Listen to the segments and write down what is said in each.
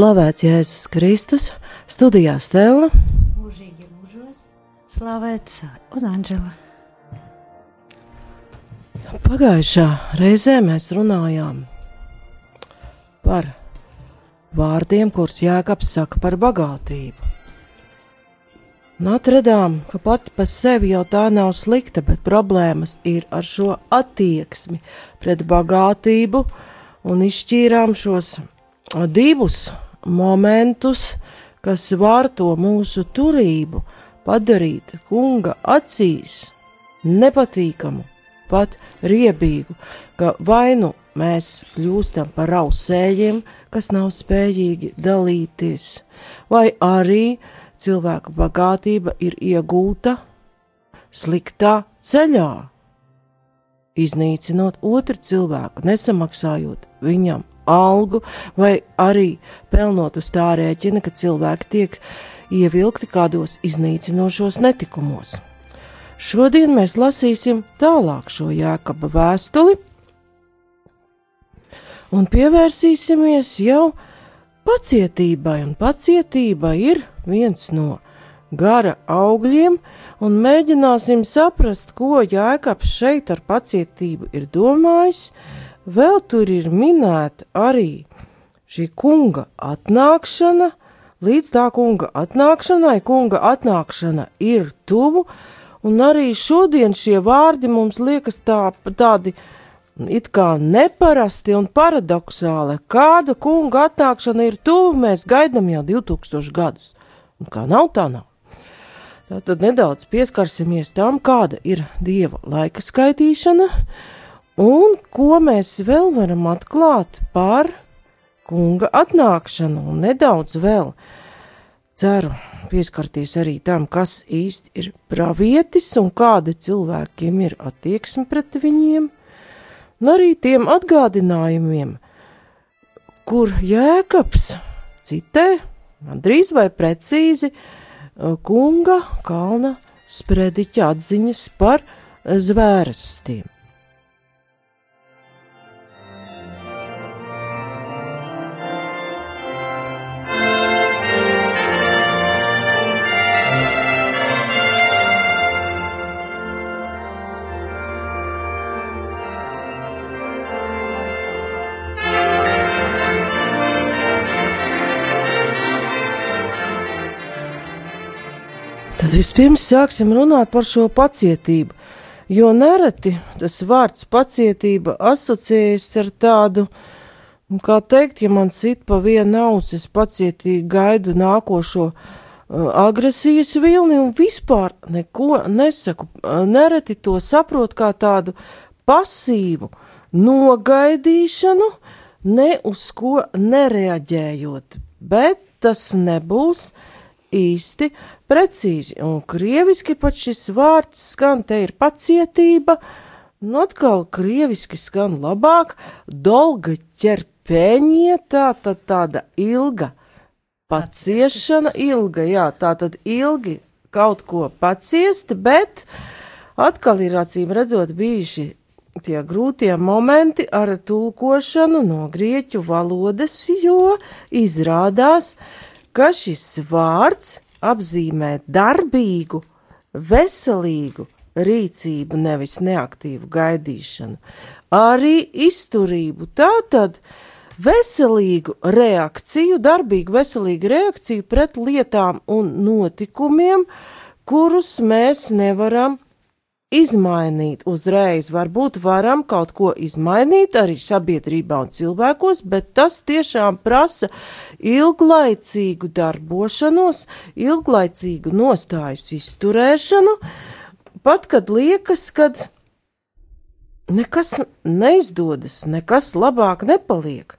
Slavēts Jēzus Kristus, studijā Stela, mūžīgi mūžos, slavēts un Anģela. Pagājušā reizē mēs runājām par vārdiem, kurus Jēkabs saka par bagātību. Un atradām, ka pati par sevi jau tā nav slikta, bet problēmas ir ar šo attieksmi pret bagātību, un izšķīrām šos divus momentus, kas var to mūsu turību padarīt kunga acīs nepatīkamu, pat riebīgu, ka vai nu mēs kļūstam par rausējiem, kas nav spējīgi dalīties, vai arī cilvēka bagātība ir iegūta sliktā ceļā, iznīcinot otru cilvēku, nesamaksājot viņam algu, vai arī pelnot uz tā rēķina, ka cilvēki tiek ievilkti kādos iznīcinošos netikumos. Šodien mēs lasīsim tālāk šo jēkaba vēstuli un pievērsīsimies jau pacietībai, un pacietība ir viens no gara augļiem, un mēģināsim saprast, ko jēkabs šeit ar pacietību ir domājis, vēl tur ir minēta arī šī kunga atnākšana, līdz tā kunga atnākšanai, kunga atnākšana ir tuvu, un arī šodien šie vārdi mums liekas tā, tādi it kā neparasti un paradoxāli. Kāda kunga atnākšana ir tuvu, mēs gaidām jau 2000 gadus, un kā nav, tā nav. Tad nedaudz pieskarsimies tam, kāda ir dieva laika skaitīšana, un ko mēs vēl varam atklāt par kunga atnākšanu, un nedaudz vēl ceru pieskarties arī tam, kas īsti ir pravietis un kāda cilvēkiem ir attieksme pret viņiem, un arī tiem atgādinājumiem, kur jēkabs citē, drīz vai precīzi, kunga kalna sprediķa atziņas par zvērstiem. Vispirms sāksim runāt par šo pacietību, jo nereti tas vārds pacietība asociējas ar tādu, kā teikt, ja man sit pa vienu ausi, es pacietīgi gaidu nākošo uh, agresijas vilni un vispār neko nesaku. Uh, nereti to saprot kā tādu pasīvu nogaidīšanu, ne uz ko nereaģējot, bet tas nebūs īsti precīzi, un krieviski pat šis vārds skan, te ir pacietība, nu atkal krieviski skan labāk, dolga ķerpēņie, tā tad tāda ilga paciešana, ilga, jā, tā tad ilgi kaut ko paciesti, bet atkal ir acīm redzot bijuši tie grūtie momenti ar tulkošanu no grieķu valodas, jo izrādās, ka šis vārds apzīmē darbīgu, veselīgu rīcību, nevis neaktīvu gaidīšanu, arī izturību. Tātad veselīgu reakciju, darbīgu veselīgu reakciju pret lietām un notikumiem, kurus mēs nevaram izmainīt uzreiz. Varbūt varam kaut ko izmainīt arī sabiedrībā un cilvēkos, bet tas tiešām prasa ilglaicīgu darbošanos, ilglaicīgu nostājas izturēšanu, pat kad liekas, kad nekas neizdodas, nekas labāk nepaliek.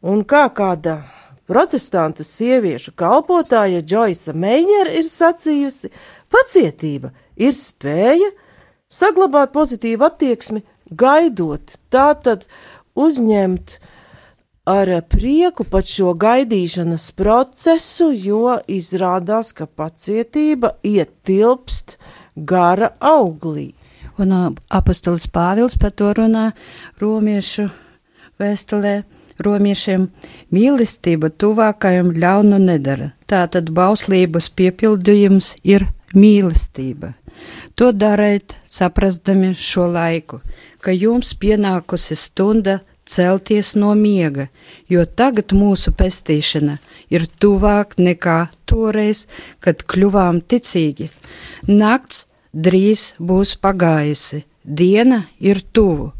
Un kā kāda protestantu sieviešu kalpotāja Džoisa Meijera ir sacījusi, pacietība ir spēja saglabāt pozitīvu attieksmi, gaidot, tātad uzņemt ar prieku pat šo gaidīšanas procesu, jo izrādās, ka pacietība ietilpst gara auglī. Un uh, apustulis Pāvils par to runā romiešu vēstulē. Romiešiem mīlestība tuvākajam ļaunu nedara. Tātad bauslības piepildījums ir mīlestība. To dariet, saprastami šo laiku, ka jums pienākusi stunda celties no miega, jo tagad mūsu pestīšana ir tuvāk nekā toreiz, kad kļuvām ticīgi. Nakts drīz būs pagājusi, diena ir tuvu,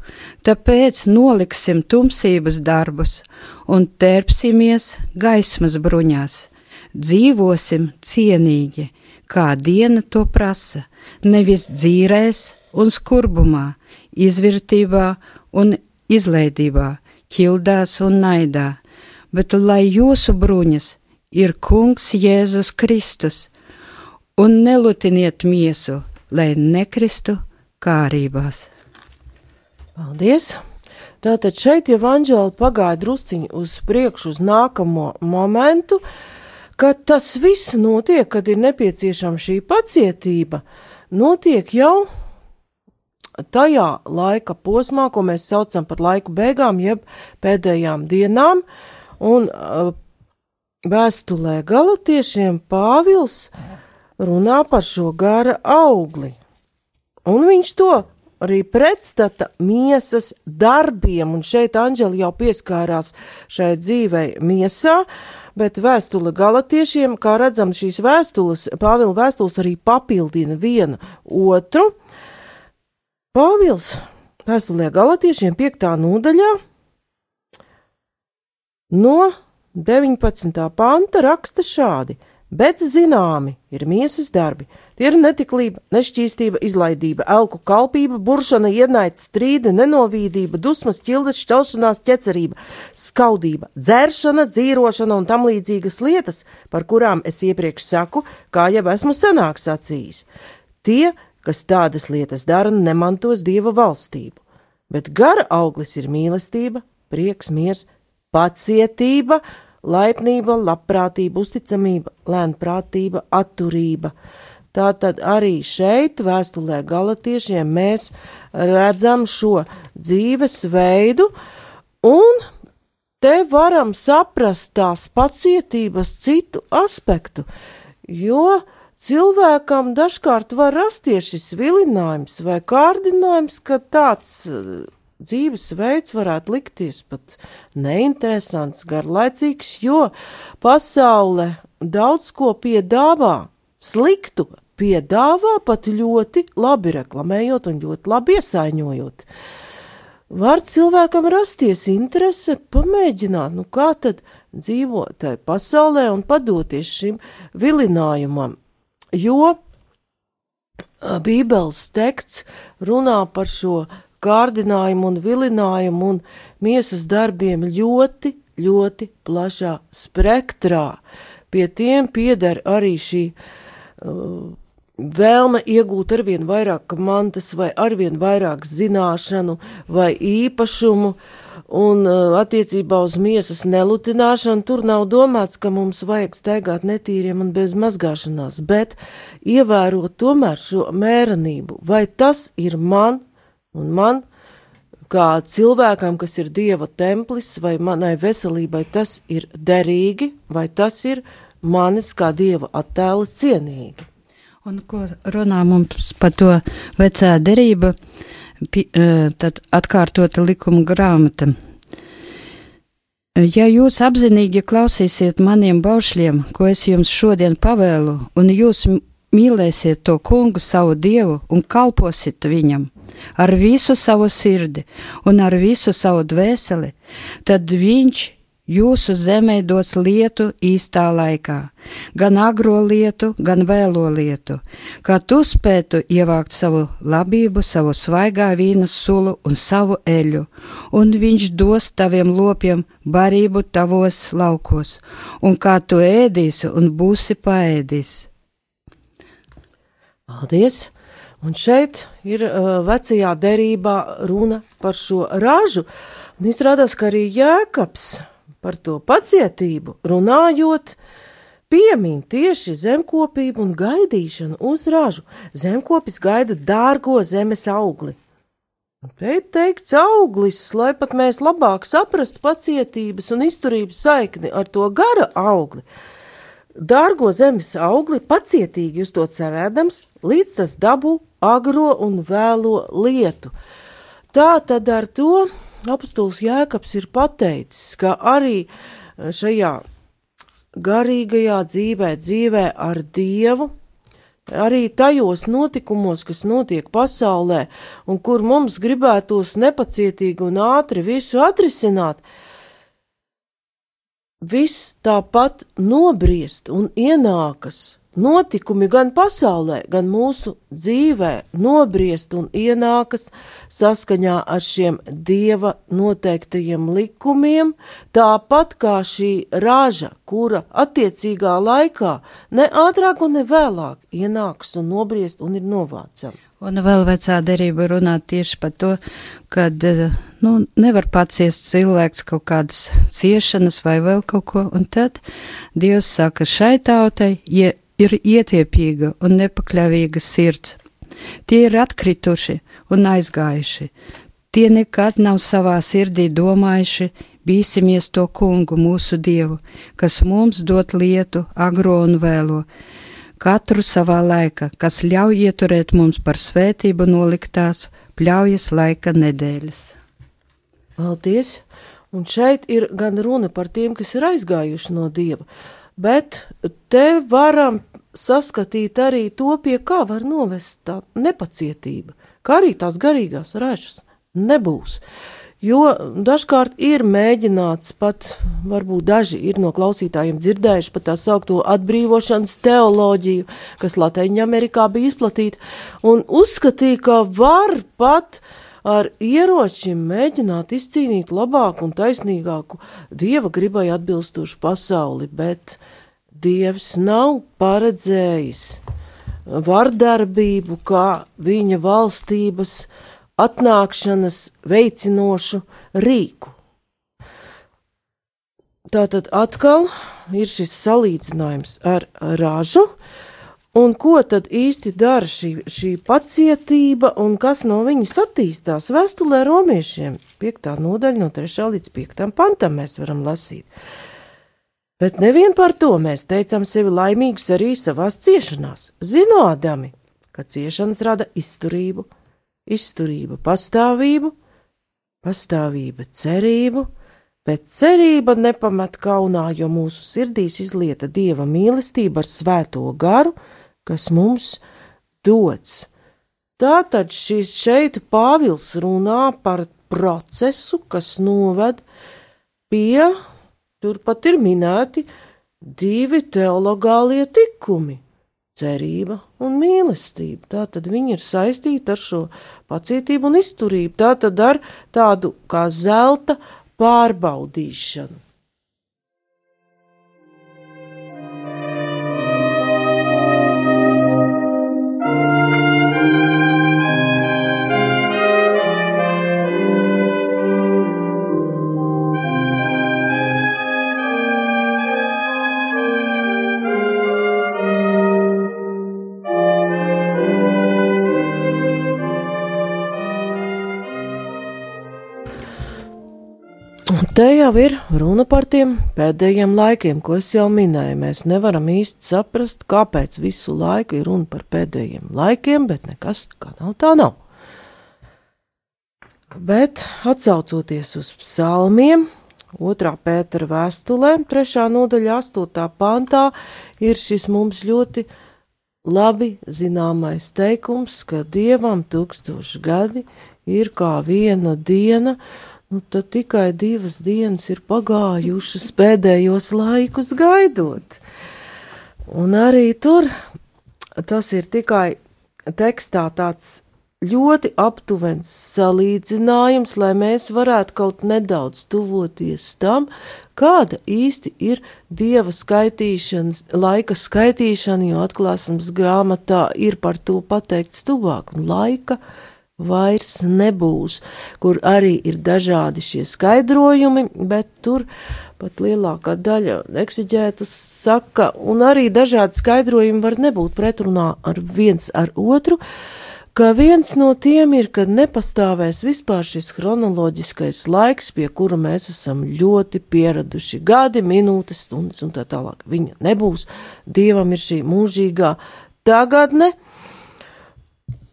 tāpēc noliksim tumsības darbus un terpsimies gaismas bruņās, dzīvosim cienīgi, kā diena to prasa, nevis dzīrēs un skurbumā, izvirtībā un izlēdībā, ķildās un naidā, bet lai jūsu bruņas ir Kungs Jēzus Kristus, un nelutiniet miesu, lai nekristu kārībās. Paldies! Tātad šeit jau Anģela pagāja drusciņi uz priekšu, uz nākamo momentu, kad tas viss notiek, kad ir nepieciešama šī pacietība, notiek jau tajā laika posmā, ko mēs saucam par laiku beigām, jeb pēdējām dienām, un vēstulē galotiešiem Pāvils runā par šo gara augli, un viņš to arī pretstata miesas darbiem, un šeit Anģeli jau pieskārās šai dzīvei miesā, bet vēstule galatiešiem, kā redzam, šīs vēstules, Pāvila vēstules arī papildina vienu otru, Pāvils vēstulē galotiešiem 5. nodaļā no 19. panta raksta šādi: Bet zināmi ir miesas darbi, tie ir netiklība, nešķīstība, izlaidība, elku kalpība, buršana, ienaidz, strīda, nenovīdība, dusmas, ķildes, šķelšanās, ķecerība, skaudība, dzēršana, dzīrošana un tam līdzīgas lietas, par kurām es iepriekš saku, kā jau esmu senāk sacījis. Tie kas tādas lietas dara, nemantos dieva valstību, bet gara auglis ir mīlestība, prieks, miers, pacietība, laipnība, labprātība, uzticamība, lēnprātība, atturība. Tātad arī šeit, vēstulē galatiešiem, mēs redzam šo dzīvesveidu, un te varam saprast tās pacietības citu aspektu, jo cilvēkam dažkārt var rasties šis vilinājums vai kārdinājums, ka tāds uh, dzīvesveids varētu likties pat neinteresants, garlaicīgs, jo pasaule daudz ko piedāvā, sliktu piedāvā pat ļoti labi reklamējot un ļoti labi iesaiņojot. Var cilvēkam rasties interese pamēģināt, nu kā tad dzīvot tajā pasaulē un padoties šim vilinājumam, jo Bībeles teksts runā par šo kārdinājumu un vilinājumu un miesas darbiem ļoti, ļoti plašā spektrā. Pie tiem pieder arī šī uh, vēlme iegūt arvien vairāk mantas vai arvien vairāk zināšanu vai īpašumu, Un uh, attiecībā uz miesas nelutināšanu tur nav domāts, ka mums vajag staigāt netīriem un bez mazgāšanās, bet ievērot tomēr šo mērenību, vai tas ir man un man, kā cilvēkam, kas ir dieva templis, vai manai veselībai tas ir derīgi, vai tas ir manis kā dieva attēla cienīgi. Un ko runā mums par to vecā derība? Uh, tad atkārtota likuma grāmata. Ja jūs apzinīgi klausīsiet maniem baušļiem, ko es jums šodien pavēlu, un jūs mīlēsiet to kungu savu dievu un kalposiet viņam ar visu savu sirdi un ar visu savu dvēseli, tad viņš jūsu zemē dos lietu īstā laikā, gan agro lietu, gan vēlo lietu, kā tu spētu ievākt savu labību, savu svaigā vīna sulu un savu eļu, un viņš dos taviem lopiem barību tavos laukos, un kā tu ēdīsi un būsi paēdis. Paldies! Un šeit ir uh, vecajā derībā runa par šo ražu. Un izrādās, ka arī Jēkabs par to pacietību runājot, piemin tieši zemkopību un gaidīšanu uz ražu. Zemkopis gaida dārgo zemes augli. Pēc teikts auglis, lai pat mēs labāk saprastu pacietības un izturības saikni ar to gara augli. Dārgo zemes augli pacietīgi uz to cerēdams, līdz tas dabū agro un vēlo lietu. Tā tad ar to apustulis Jēkabs ir pateicis, ka arī šajā garīgajā dzīvē, dzīvē ar Dievu, arī tajos notikumos, kas notiek pasaulē, un kur mums gribētos nepacietīgi un ātri visu atrisināt, viss tāpat nobriest un ienākas Notikumi gan pasaulē, gan mūsu dzīvē nobriest un ienākas saskaņā ar šiem dieva noteiktajiem likumiem, tāpat kā šī raža, kura attiecīgā laikā ne ātrāk un ne vēlāk ienāks un nobriest un ir novācama. Un vēl vecā derība runā tieši par to, ka nu, nevar paciest cilvēks kaut kādas ciešanas vai vēl kaut ko, un tad Dievs saka šai tautai, ja ir ietiepīga un nepakļāvīga sirds. Tie ir atkrituši un aizgājuši. Tie nekad nav savā sirdī domājuši, bīsimies to kungu, mūsu dievu, kas mums dod lietu, agro un vēlo, katru savā laika, kas ļauj ieturēt mums par svētību noliktās pļaujas laika nedēļas. Paldies! Un šeit ir gan runa par tiem, kas ir aizgājuši no dieva, bet te varam saskatīt arī to, pie kā var novest tā nepacietība, kā arī tās garīgās ražas nebūs. Jo dažkārt ir mēģināts, pat varbūt daži ir no klausītājiem dzirdējuši par tā saucamo atbrīvošanas teoloģiju, kas Latvijā bija izplatīta, un uzskatīja, ka var pat ar ieročiem mēģināt izcīnīt labāku un taisnīgāku dieva gribai atbilstošu pasauli, bet uh, Dievs nav paredzējis vardarbību kā viņa valstības atnākšanas veicinošu rīku. Tātad atkal ir šis salīdzinājums ar ražu, un ko tad īsti dara šī, šī pacietība un kas no viņas attīstās vēstulē romiešiem. 5. nodaļa no 3. līdz 5. pantam mēs varam lasīt. Bet nevien par to mēs teicam sevi laimīgus arī savās ciešanās, zinādami, ka ciešanas rada izturību, izturība pastāvību, pastāvība cerību, bet cerība nepamet kaunā, jo mūsu sirdīs izlieta dieva mīlestība ar svēto garu, kas mums dots. Tātad šis šeit Pāvils runā par procesu, kas noved pie Turpat ir minēti divi teologālie tikumi - cerība un mīlestība. Tā tad viņi ir saistīti ar šo pacietību un izturību, tā tad ar tādu kā zelta pārbaudīšanu. Te jau ir runa par tiem pēdējiem laikiem, ko es jau minēju. Mēs nevaram īsti saprast, kāpēc visu laiku ir runa par pēdējiem laikiem, bet nekas kā nav tā nav. Bet atcaucoties uz psalmiem, otrā pētera vēstulē, trešā nodaļa, astotā pantā, ir šis mums ļoti labi zināmais teikums, ka dievam tūkstoši gadi ir kā viena diena, nu tad tikai divas dienas ir pagājušas pēdējos laikus gaidot. Un arī tur tas ir tikai tekstā tāds ļoti aptuvens salīdzinājums, lai mēs varētu kaut nedaudz tuvoties tam, kāda īsti ir dieva skaitīšanas, laika skaitīšana, jo atklāsmes grāmatā ir par to pateikts tuvāk, un laika vairs nebūs, kur arī ir dažādi šie skaidrojumi, bet tur pat lielākā daļa eksiģētu saka, un arī dažādi skaidrojumi var nebūt pretrunā ar viens ar otru, ka viens no tiem ir, kad nepastāvēs vispār šis chronoloģiskais laiks, pie kura mēs esam ļoti pieraduši - gadi, minūtes, stundas un tā tālāk. Viņa nebūs, Dievam ir šī mūžīgā tagadne,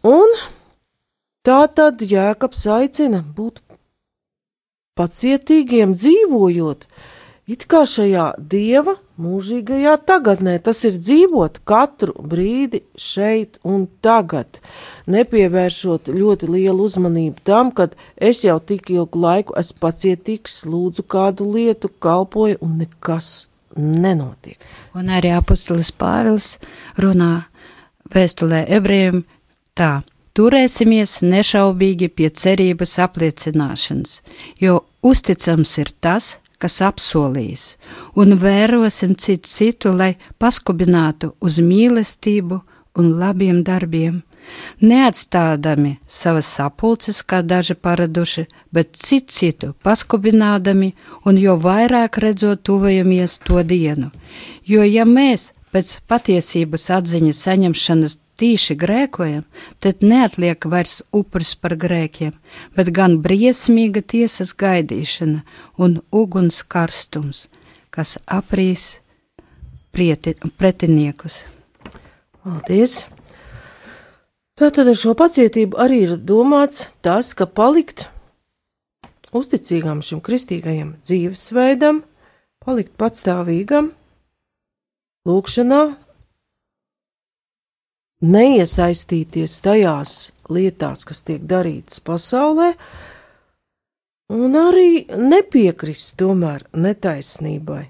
un tā tad Jēkabs aicina būt pacietīgiem dzīvojot, it kā šajā Dieva mūžīgajā tagadnē. Tas ir dzīvot katru brīdi šeit un tagad, nepievēršot ļoti lielu uzmanību tam, kad es jau tik ilgu laiku esmu pacietīgs, lūdzu kādu lietu, kalpoju un nekas nenotiek. Un arī apustulis Pāvils runā vēstulē ebrejiem tā. Turēsimies nešaubīgi pie cerības apliecināšanas, jo uzticams ir tas, kas apsolījis, un vērosim citu citu, lai paskubinātu uz mīlestību un labiem darbiem, neatstādami savas sapulces, kā daži paraduši, bet citu citu paskubinādami un jo vairāk redzot tuvojamies to dienu. Jo ja mēs pēc patiesības atziņas saņemšanas tīši grēkojam, tad neatliek vairs upuris par grēkiem, bet gan briesmīga tiesas gaidīšana un uguns karstums, kas aprīs prieti, pretiniekus. Paldies! Tātad ar šo pacietību arī ir domāts tas, ka palikt uzticīgam šim kristīgajam dzīvesveidam, palikt patstāvīgam, lūkšanā, neiesaistīties tajās lietās, kas tiek darītas pasaulē, un arī nepiekrist tomēr netaisnībai.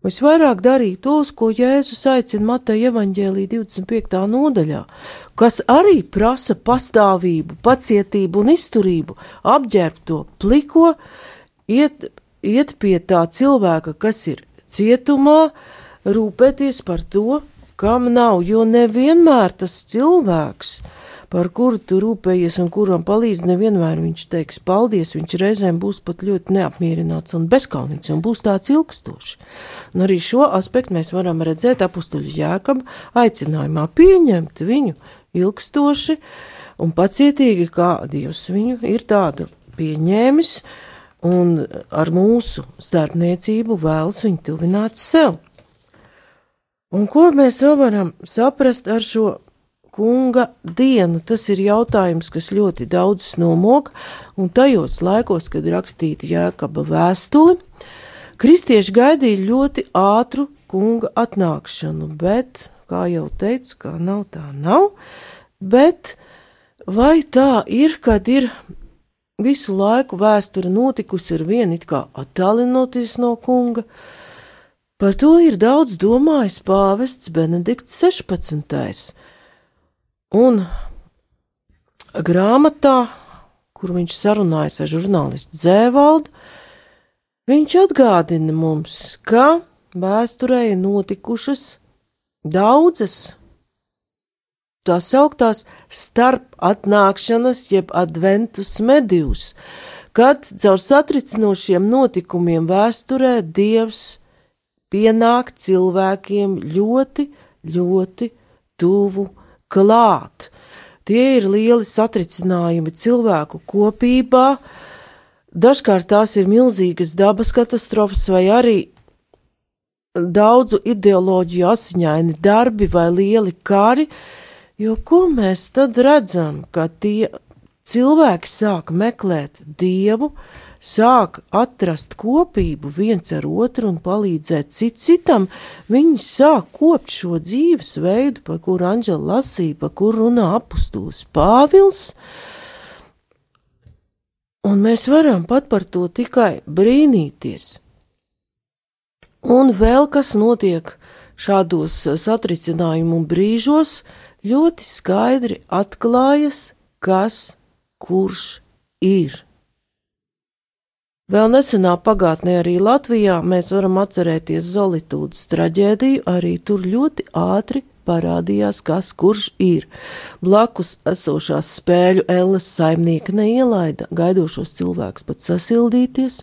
Visvairāk darīt tos, ko Jēzus aicina Mateja evaņģēlī 25. nodaļā, kas arī prasa pastāvību, pacietību un izturību, apģērbt to pliko, iet, iet pie tā cilvēka, kas ir cietumā, rūpēties par to, kam nav, jo nevienmēr tas cilvēks, par kuru tu rūpējies un kuram palīdz, nevienmēr viņš teiks paldies, viņš reizēm būs pat ļoti neapmierināts un bezkaunīgs un būs tāds ilgstošs. Un arī šo aspektu mēs varam redzēt apustuļu jēkam aicinājumā pieņemt viņu ilgstoši un pacietīgi, kā Dievs viņu ir tādu pieņēmis un ar mūsu starpniecību vēlas viņu tuvināt sev. Un ko mēs vēl varam saprast ar šo kunga dienu? Tas ir jautājums, kas ļoti daudzus nomok, un tajos laikos, kad rakstīta Jēkaba vēstuli, kristieši gaidīja ļoti ātru kunga atnākšanu, bet, kā jau teicu, kā nav tā nav, bet vai tā ir, kad ir visu laiku vēsture notikusi ar vienu it kā attālinoties no kunga, Par to ir daudz domājis pāvests Benedikts 16. Un grāmatā, kur viņš sarunājas ar žurnālistu Zēvaldu, viņš atgādina mums, ka vēsturē ir notikušas daudzas tā sauktās starp atnākšanas, jeb adventus medijus, kad caur satricinošiem notikumiem vēsturē Dievs pienākt cilvēkiem ļoti, ļoti tuvu klāt. Tie ir lieli satricinājumi cilvēku kopībā. Dažkārt tās ir milzīgas dabas katastrofas vai arī daudzu ideoloģiju asiņaini darbi vai lieli kari, jo ko mēs tad redzam, ka tie cilvēki sāk meklēt dievu, sāk atrast kopību viens ar otru un palīdzēt cit citam, viņi sāk kopt šo dzīvesveidu, par kuru Anģela lasīja, par kuru runā apustulis Pāvils. Un mēs varam pat par to tikai brīnīties. Un vēl kas notiek šādos satricinājumu brīžos, ļoti skaidri atklājas, kas kurš ir. Vēl nesenā pagātnē arī Latvijā mēs varam atcerēties Zolitūdas traģēdiju, arī tur ļoti ātri parādījās, kas kurš ir. Blakus esošās spēļu elles saimnieka neielaida gaidošos cilvēkus pat sasildīties,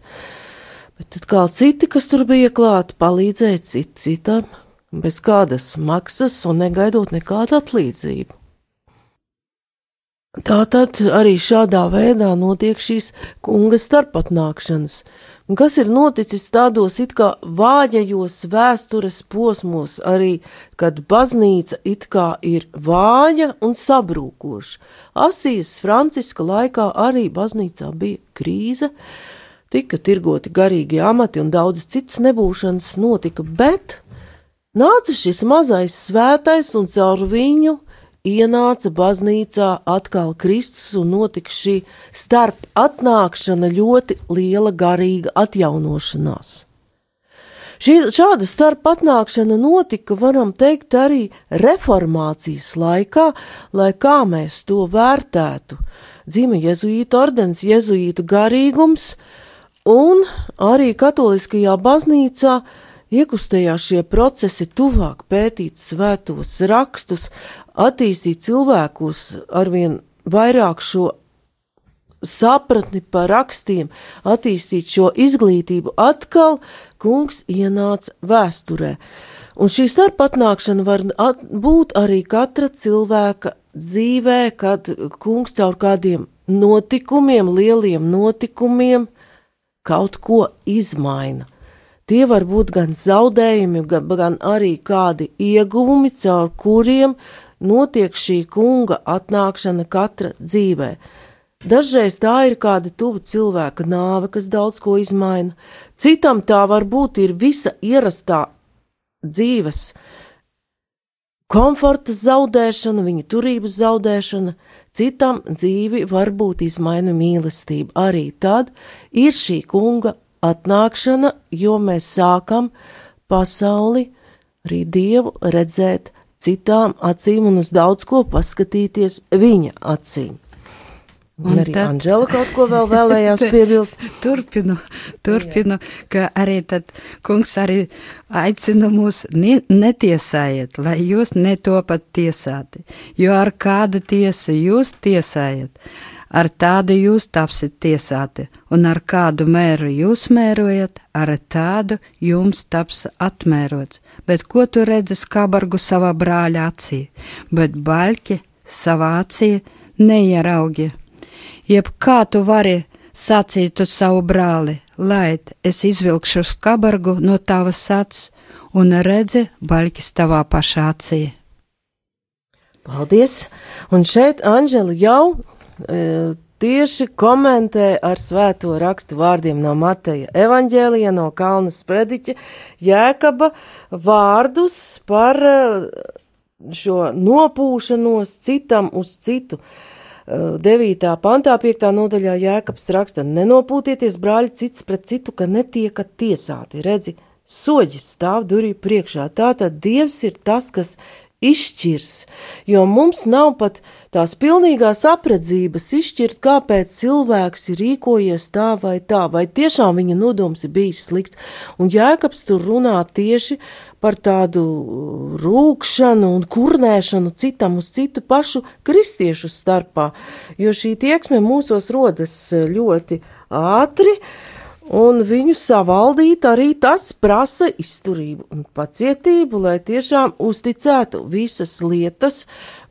bet tad kā citi, kas tur bija klāt, palīdzēja cit citam bez kādas maksas un negaidot nekādu atlīdzību. Tātad arī šādā veidā notiek šīs kunga starpatnākšanas, kas ir noticis tādos it kā vājajos vēstures posmos, arī kad baznīca it kā ir vāja un sabrūkoša. Asijas Franciska laikā arī baznīcā bija krīze, tika tirgoti garīgie amati un daudzas citas nebūšanas notika, bet nāca šis mazais svētais un caur viņu ienāca baznīcā atkal Kristus un notika šī starp atnākšana ļoti liela garīga atjaunošanās. Šī, šāda starp atnākšana notika, varam teikt, arī reformācijas laikā, lai kā mēs to vērtētu. Dzīve jezuīta ordens, jezuīta garīgums, un arī katoliskajā baznīcā iekustējās šie procesi tuvāk pētīt svētos rakstus, attīstīt cilvēkus arvien vairāk šo sapratni par rakstiem, attīstīt šo izglītību, atkal kungs ienāca vēsturē. Un šī starpatnākšana var būt arī katra cilvēka dzīvē, kad kungs caur kādiem notikumiem, lieliem notikumiem kaut ko izmaina. Tie var būt gan zaudējumi, gan, gan arī kādi ieguvumi, caur kuriem notiek šī kunga atnākšana katra dzīvē. Dažreiz tā ir kāda tuva cilvēka nāve, kas daudz ko izmaina, citam tā varbūt ir visa ierastā dzīves komforta zaudēšana, viņa turības zaudēšana, citam dzīvi varbūt izmaina mīlestība. Arī tad ir šī kunga atnākšana, jo mēs sākam pasauli, arī Dievu redzēt citām acīm un uz daudz ko paskatīties viņa acīm. Un, un arī tad... Anģela kaut ko vēl vēlējās piebilst. turpinu, turpinu, ka arī tad kungs arī aicina mūs ne, netiesājiet, lai jūs netopat tiesāti, jo ar kādu tiesu jūs tiesājat, ar tādu jūs tapsiet tiesāti, un ar kādu mēru jūs mērojat, ar tādu jums taps atmērots. Bet ko tu redzi skabargu savā brāļa acī, bet baļķi savā acī neieraugi? Jeb kā tu vari sacīt uz savu brāli, laid es izvilkšu skabargu no tavas acis un redzi baļķis tavā pašā acī. Paldies! Un šeit Anžela jau tieši komentē ar svēto rakstu vārdiem no Mateja evaņģēlija, no Kalna sprediķa, Jēkaba vārdus par e, šo nopūšanos citam uz citu. 9. E, pantā, 5. nodaļā Jēkabs raksta: Nenopūtieties, brāļi, cits pret citu, ka netiekat tiesāti. Redzi, soģis stāv durvju priekšā. Tātad Dievs ir tas, kas izšķirs, jo mums nav pat tās pilnīgās apredzības izšķirt, kāpēc cilvēks ir rīkojies tā vai tā, vai tiešām viņa nodoms ir bijis slikts. Un Jēkabs tur runā tieši par tādu rūkšanu un kurnēšanu citam uz citu pašu kristiešu starpā, jo šī tieksme mūsos rodas ļoti ātri, uh, un viņu savaldīt arī tas prasa izturību un pacietību, lai tiešām uzticētu visas lietas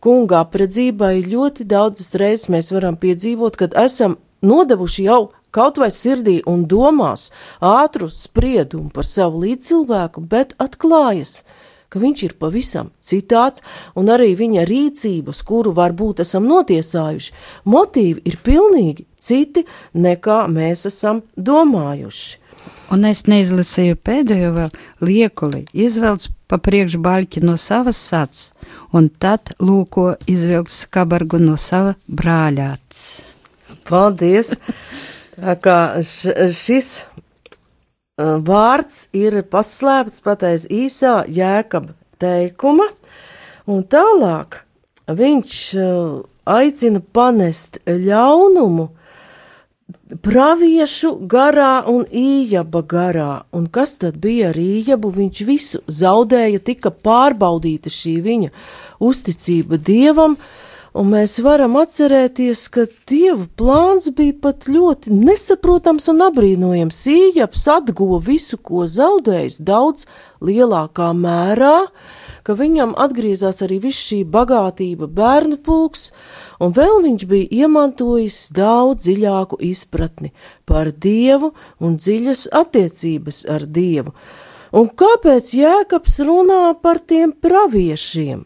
kunga apredzībai. Ļoti daudzas reizes mēs varam piedzīvot, kad esam nodevuši jau kaut vai sirdī un domās ātru spriedumu par savu līdzcilvēku, bet atklājas, ka viņš ir pavisam citāds, un arī viņa rīcības, kuru varbūt esam notiesājuši, motīvi ir pilnīgi citi nekā mēs esam domājuši. Un es neizlasīju pēdējo vēl liekuli, izvelc pa priekšu baļķi no savas sats, un tad lūko izvilks kabargu no sava brāļāts. Paldies! Tā kā šis vārds ir paslēpts pateiz īsā jēkaba teikuma, un tālāk viņš uh, aicina panest ļaunumu praviešu garā un ījaba garā. Un kas tad bija ar ījabu? Viņš visu zaudēja, tika pārbaudīta šī viņa uzticība dievam, un mēs varam atcerēties, ka dieva plāns bija pat ļoti nesaprotams un apbrīnojams. Ījabs atguva visu, ko zaudējis, daudz lielākā mērā, ka viņam atgriezās arī viss šī bagātība, bērnu pulks, un vēl viņš bija iemantojis daudz dziļāku izpratni par dievu un dziļas attiecības ar dievu. Un kāpēc Jēkabs runā par tiem praviešiem?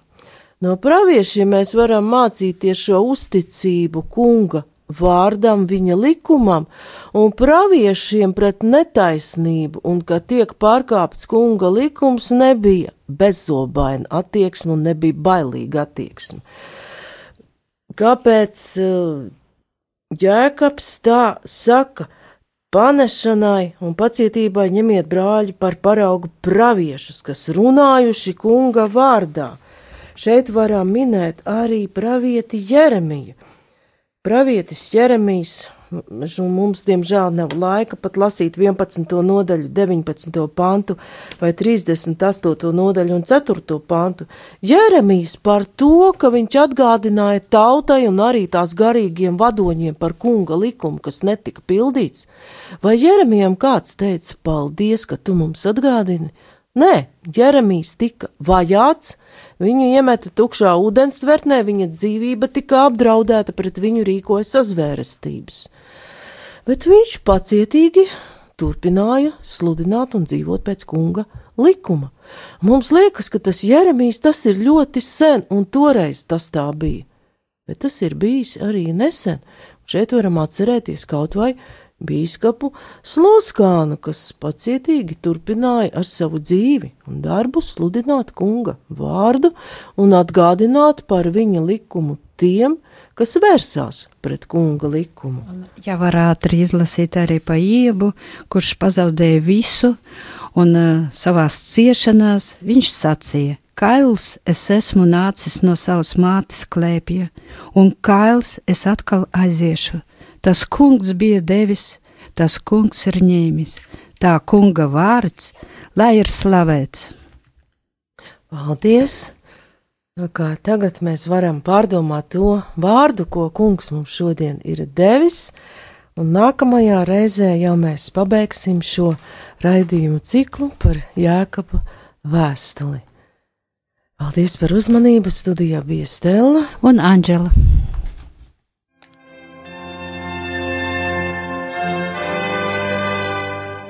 No praviešiem mēs varam mācīties šo uzticību kunga vārdam, viņa likumam un praviešiem pret netaisnību, un ka tiek pārkāpts kunga likums, nebija bezobaina attieksme un nebija bailīga attieksme. Kāpēc uh, Jēkabs tā saka? Panešanai un pacietībai ņemiet brāļi par paraugu praviešus, kas runājuši kunga vārdā. Šeit varam minēt arī pravieti Jeremiju. Pravietis Jeremijs Mums, diemžēl, nav laika pat lasīt 11. nodaļu, 19. pantu vai 38. nodaļu un 4. pantu. Jeremijs par to, ka viņš atgādināja tautai un arī tās garīgiem vadoņiem par kunga likumu, kas netika pildīts. Vai Jeremijam kāds teica, paldies, ka tu mums atgādini? Nē, Jeremijs tika vajāts, Viņu iemeta tukšā ūdenstvertnē, viņa dzīvība tika apdraudēta, pret viņu rīkoja sazvērestības. Bet viņš pacietīgi turpināja sludināt un dzīvot pēc kunga likuma. Mums liekas, ka tas Jeremijs tas ir ļoti sen, un toreiz tas tā bija. Bet tas ir bijis arī nesen. Šeit varam atcerēties kaut vai bīskapu Sloskānu, kas pacietīgi turpināja ar savu dzīvi un darbu sludināt kunga vārdu un atgādināt par viņa likumu tiem, kas vērsās pret kunga likumu. Ja varētu izlasīt arī pa iebu, kurš pazaudēja visu, un uh, savās ciešanās viņš sacīja, kails es esmu nācis no savas mātes klēpja, un kails es atkal aiziešu Tas kungs bija devis, tas kungs ir ņēmis. Tā kunga vārds, lai ir slavēts. Paldies! Nu, kā tagad mēs varam pārdomāt to vārdu, ko kungs mums šodien ir devis, un nākamajā reizē jau mēs pabeigsim šo raidījumu ciklu par Jēkaba vēstuli. Paldies par uzmanību! Studijā bija Stela un Anģela.